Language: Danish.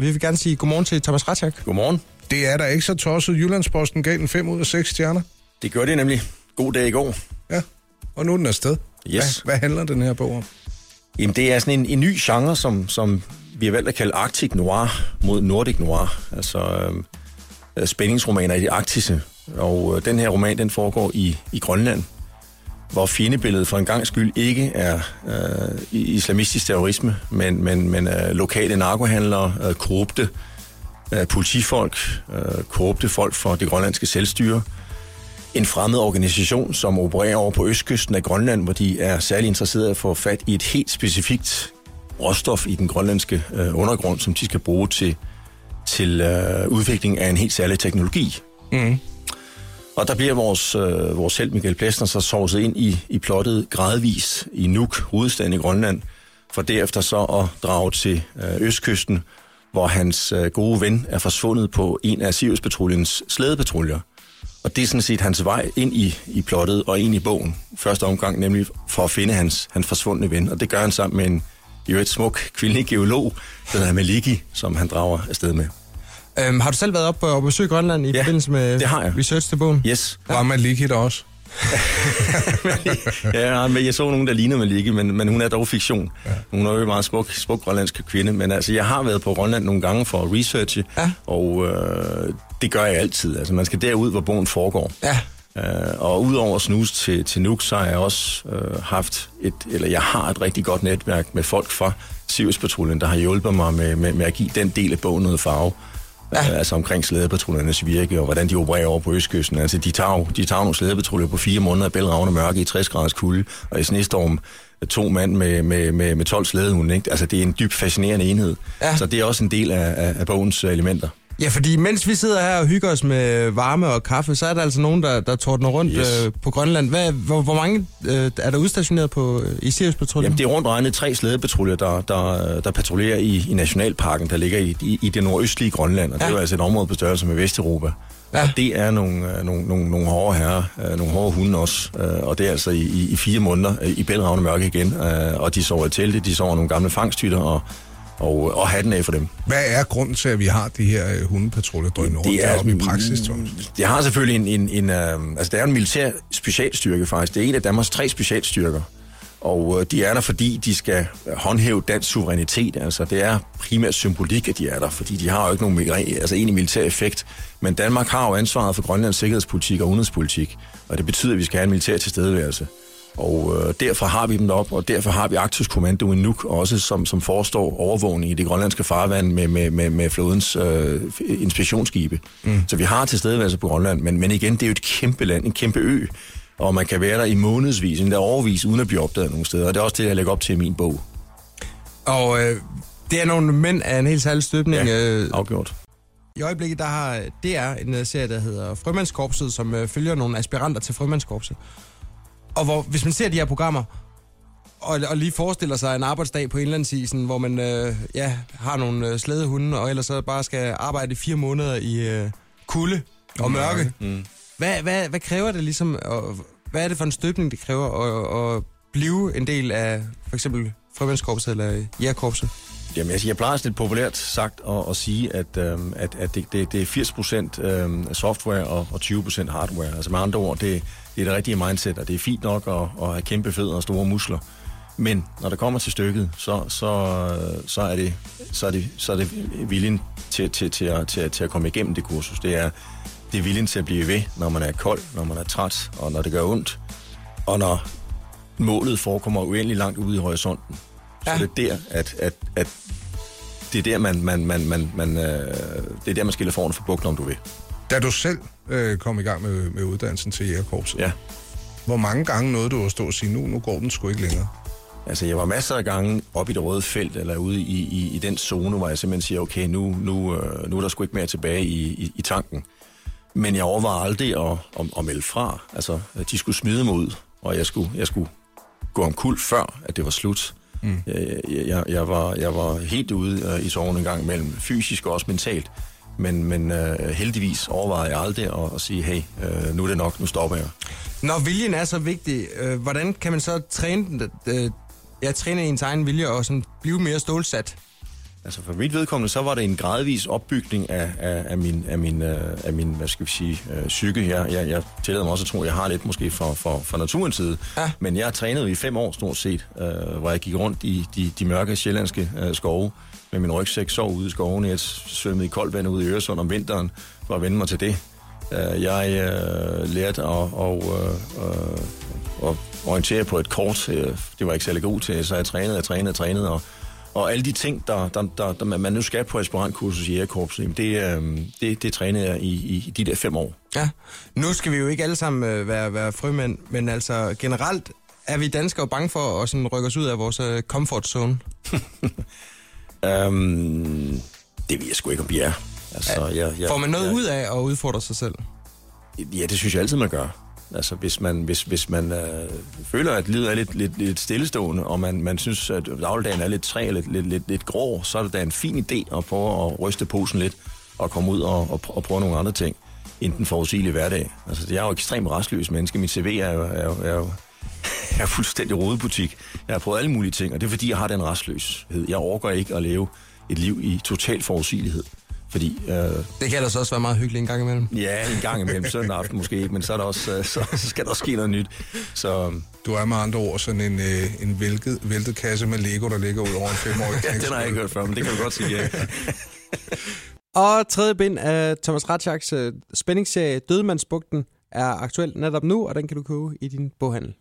Vi vil gerne sige godmorgen til Thomas Ratchak. Godmorgen. Det er da ikke så tosset. Jyllandsposten gav den 5 ud af 6 stjerner. Det gør det nemlig. God dag i går. Ja, og nu er den afsted. Yes. Hvad, hvad handler den her bog om? Jamen, det er sådan en, en ny genre, som, som vi har valgt at kalde Arctic Noir mod Nordic Noir. Altså øh, spændingsromaner i det arktiske. Og øh, den her roman, den foregår i, i Grønland, hvor fjendebilledet for en gang skyld ikke er øh, islamistisk terrorisme, men, men, men øh, lokale narkohandlere, øh, korrupte øh, politifolk, øh, korrupte folk for det grønlandske selvstyre, en fremmed organisation, som opererer over på østkysten af Grønland, hvor de er særlig interesserede i at få fat i et helt specifikt råstof i den grønlandske øh, undergrund, som de skal bruge til, til øh, udvikling af en helt særlig teknologi. Mm. Og der bliver vores, øh, vores held Michael Plessner, så sovset ind i, i plottet gradvis i Nuuk, hovedstaden i Grønland, for derefter så at drage til øh, østkysten, hvor hans øh, gode ven er forsvundet på en af Sirius-patruljens slædepatruljer. Og det er sådan set hans vej ind i, i plottet og ind i bogen. Første omgang nemlig for at finde hans, hans forsvundne ven. Og det gør han sammen med en jo et smuk kvindelig geolog, der hedder Maliki, som han drager afsted med. Øhm, har du selv været op og besøgt Grønland i Ja, forbindelse med det har jeg. research til bogen? Yes. Var man lige der også? ja, men jeg så nogen, der lignede Maliki, men, men hun er dog fiktion. Ja. Hun er jo en meget smuk, smuk grønlandsk kvinde, men altså, jeg har været på Grønland nogle gange for at researche, Ja. og øh, det gør jeg altid. Altså, man skal derud, hvor bogen foregår. Ja. Øh, og udover at snuse til, til Nuuk, så har jeg også øh, haft et, eller jeg har et rigtig godt netværk med folk fra Sirius-patruljen, der har hjulpet mig med, med, med at give den del af bogen noget farve. Ja. Ja. Altså omkring slædepatruljernes virke, og hvordan de opererer over på Østkysten. Altså, de tager, jo- de tager nogle slædepatruljer på fire måneder bælragende mørke i 60 graders kulde, og i snestorm to mand med, med, med, med 12 slædehunde. Ikke? Altså, det er en dybt fascinerende enhed. Ja. Så det er også en del af, af, af bogens øh, elementer. Ja, fordi mens vi sidder her og hygger os med varme og kaffe, så er der altså nogen, der, der tordner rundt Yes. øh, på Grønland. Hvad, hvor, hvor mange øh, er der udstationeret på, øh, i Sirius-patruljen? Jamen, det er rundt regnet tre slædepatruljer, der, der, der patruljerer i, i Nationalparken, der ligger i, i, i det nordøstlige Grønland. Og ja. det er jo altså et område på størrelse med Vesteuropa. Ja. Og det er nogle, øh, nogle, nogle, nogle hårde herrer, øh, nogle hårde hunde også. øh, Og det er altså i, i, i fire måneder øh, i bælragende mørke igen. øh, Og de sover i telte, de sover nogle gamle fangstytter, og, og, og hatten af for dem. Hvad er grunden til, at vi har de her øh, hundepatruljer drønne rundt deroppe i praksis, Thomas? Det har selvfølgelig en... en, en øh, altså, det er en militær specialstyrke, faktisk. Det er en af Danmarks tre specialstyrker. Og øh, de er der, fordi de skal håndhæve dansk suverænitet. Altså, det er primært symbolik, at de er der, fordi de har jo ikke nogen altså, egentlig militær effekt. Men Danmark har jo ansvaret for Grønlands sikkerhedspolitik og udenrigspolitik, og det betyder, at vi skal have en militær tilstedeværelse. Og øh, derfor har vi dem op, og derfor har vi Arktisk Kommando i Nuuk også, som, som forestår overvågning i det grønlandske farvand med, med, med, med flådens øh, inspektionsskibe. Mm. Så vi har tilstedeværelse på Grønland, men, men igen, det er jo et kæmpe land, en kæmpe ø, og man kan være der i månedsvis, endda overvis, uden at blive opdaget nogen steder. Og det er også det, jeg lægger op til i min bog. Og øh, det er nogle mænd af en helt særlig støbning. Ja. Øh, Afgjort. I øjeblikket der har DR en øh, serie, der hedder Frømandskorpset, som øh, følger nogle aspiranter til Frømandskorpset. Og hvor, hvis man ser de her programmer, og, og lige forestiller sig en arbejdsdag på indlandsisen, hvor man øh, ja, har nogle øh, slædehunde, og ellers så bare skal arbejde i fire måneder i øh, kulde og mørke. Mm. Hvad, hvad, hvad kræver det ligesom, og hvad er det for en støbning, det kræver at, at blive en del af for eksempel Frømandskorpset eller jægerkorpset? Jamen, altså, jeg plejer sådan lidt populært sagt at, at sige, at, øhm, at, at det, det, det er 80 procent øhm, software og, og 20 procent hardware. Altså med andre ord, det, det er det rigtige mindset, og det er fint nok at, at have kæmpe fødder og store muskler. Men når det kommer til stykket, så, så, så, er, det, så, er, det, så er det viljen til, til, til, at, til, at, til at komme igennem det kursus. Det er, det er viljen til at blive ved, når man er kold, når man er træt, og når det gør ondt. Og når målet forekommer uendelig langt ude i horisonten. Så Ja. ja. det er der, at, at, at det er der, man, man, man, man, man, øh, det er der, man skiller foran for bukler, om du vil. Da du selv øh, kom i gang med, med uddannelsen til jægerkorpset, Ja. hvor mange gange nåede du at stå og sige, nu, nu går den sgu ikke længere? Altså, jeg var masser af gange op i det røde felt, eller ude i, i, i den zone, hvor jeg simpelthen siger, okay, nu, nu, øh, nu er der sgu ikke mere tilbage i, i, i tanken. Men jeg overvejede aldrig at, at, at melde fra. Altså, de skulle smide mig ud, og jeg skulle, jeg skulle gå om kul før, at det var slut. Mm. Jeg, jeg, jeg, var, jeg var helt ude øh, i sorgen en gang imellem, fysisk og også mentalt. Men, men øh, heldigvis overvejede jeg aldrig at, at sige, hey, øh, nu er det nok, nu stopper jeg. Når viljen er så vigtig, øh, hvordan kan man så træne øh, ja, træne ens egen vilje og sådan blive mere stålsat? Altså for mit vedkommende, så var det en gradvis opbygning af, af, af, min, af, min, øh, af min, hvad skal vi sige, øh, psyke. Jeg, jeg, jeg tillader mig også at tro, at jeg har lidt måske for, for, for naturens side. Ja. Men jeg trænede i fem år stort set, øh, hvor jeg gik rundt i de, de mørke sjællandske øh, skove med min rygsæk, sov ude i skoven. Jeg svømmede i koldt vand ude i Øresund om vinteren for at vende mig til det. Øh, jeg øh, lærte at, og, øh, øh, at orientere på et kort. Det var jeg ikke særlig god til, så jeg trænede, jeg trænede, jeg trænede, og og alle de ting, der, der, der, der man nu skal på aspirantkursus i Jægerkorpset, det, øh, det, det trænede jeg i, i de der fem år. Ja, nu skal vi jo ikke alle sammen øh, være, være frømænd, men altså generelt er vi danskere bange for at sådan rykke os ud af vores øh, comfort zone? um, det ved jeg sgu ikke, om vi er. Altså, ja, jeg, jeg, får man noget jeg, ud af at udfordre sig selv? Ja, det synes jeg altid, man gør. Altså hvis man, hvis, hvis man øh, føler, at livet er lidt, lidt, lidt stillestående, og man, man synes, at dagligdagen er lidt træ, lidt, lidt, lidt, lidt grå, så er det da en fin idé at prøve at ryste posen lidt og komme ud og, og, og prøve nogle andre ting end den forudsigelige hverdag. Altså, jeg er jo ekstremt restløs menneske. Mit CV er jo, er jo, er jo er fuldstændig rodebutik. Jeg har prøvet alle mulige ting, og det er fordi, jeg har den restløshed. Jeg overgår ikke at leve et liv i total forudsigelighed. Fordi, øh, det kan altså også være meget hyggeligt en gang imellem. Ja, en gang imellem. Søndag aften måske ikke, men så, er der også, øh, så, så skal der også ske noget nyt. Så, du er med andre ord sådan en, øh, en væltet, væltet kasse med Lego, der ligger ud over en femårig ja, den har jeg ikke hørt før, men det kan du godt sige, ja. og tredje bind af Thomas Ratchaks øh, spændingsserie Dødmandsbugten er aktuel netop nu, og den kan du købe i din boghandel.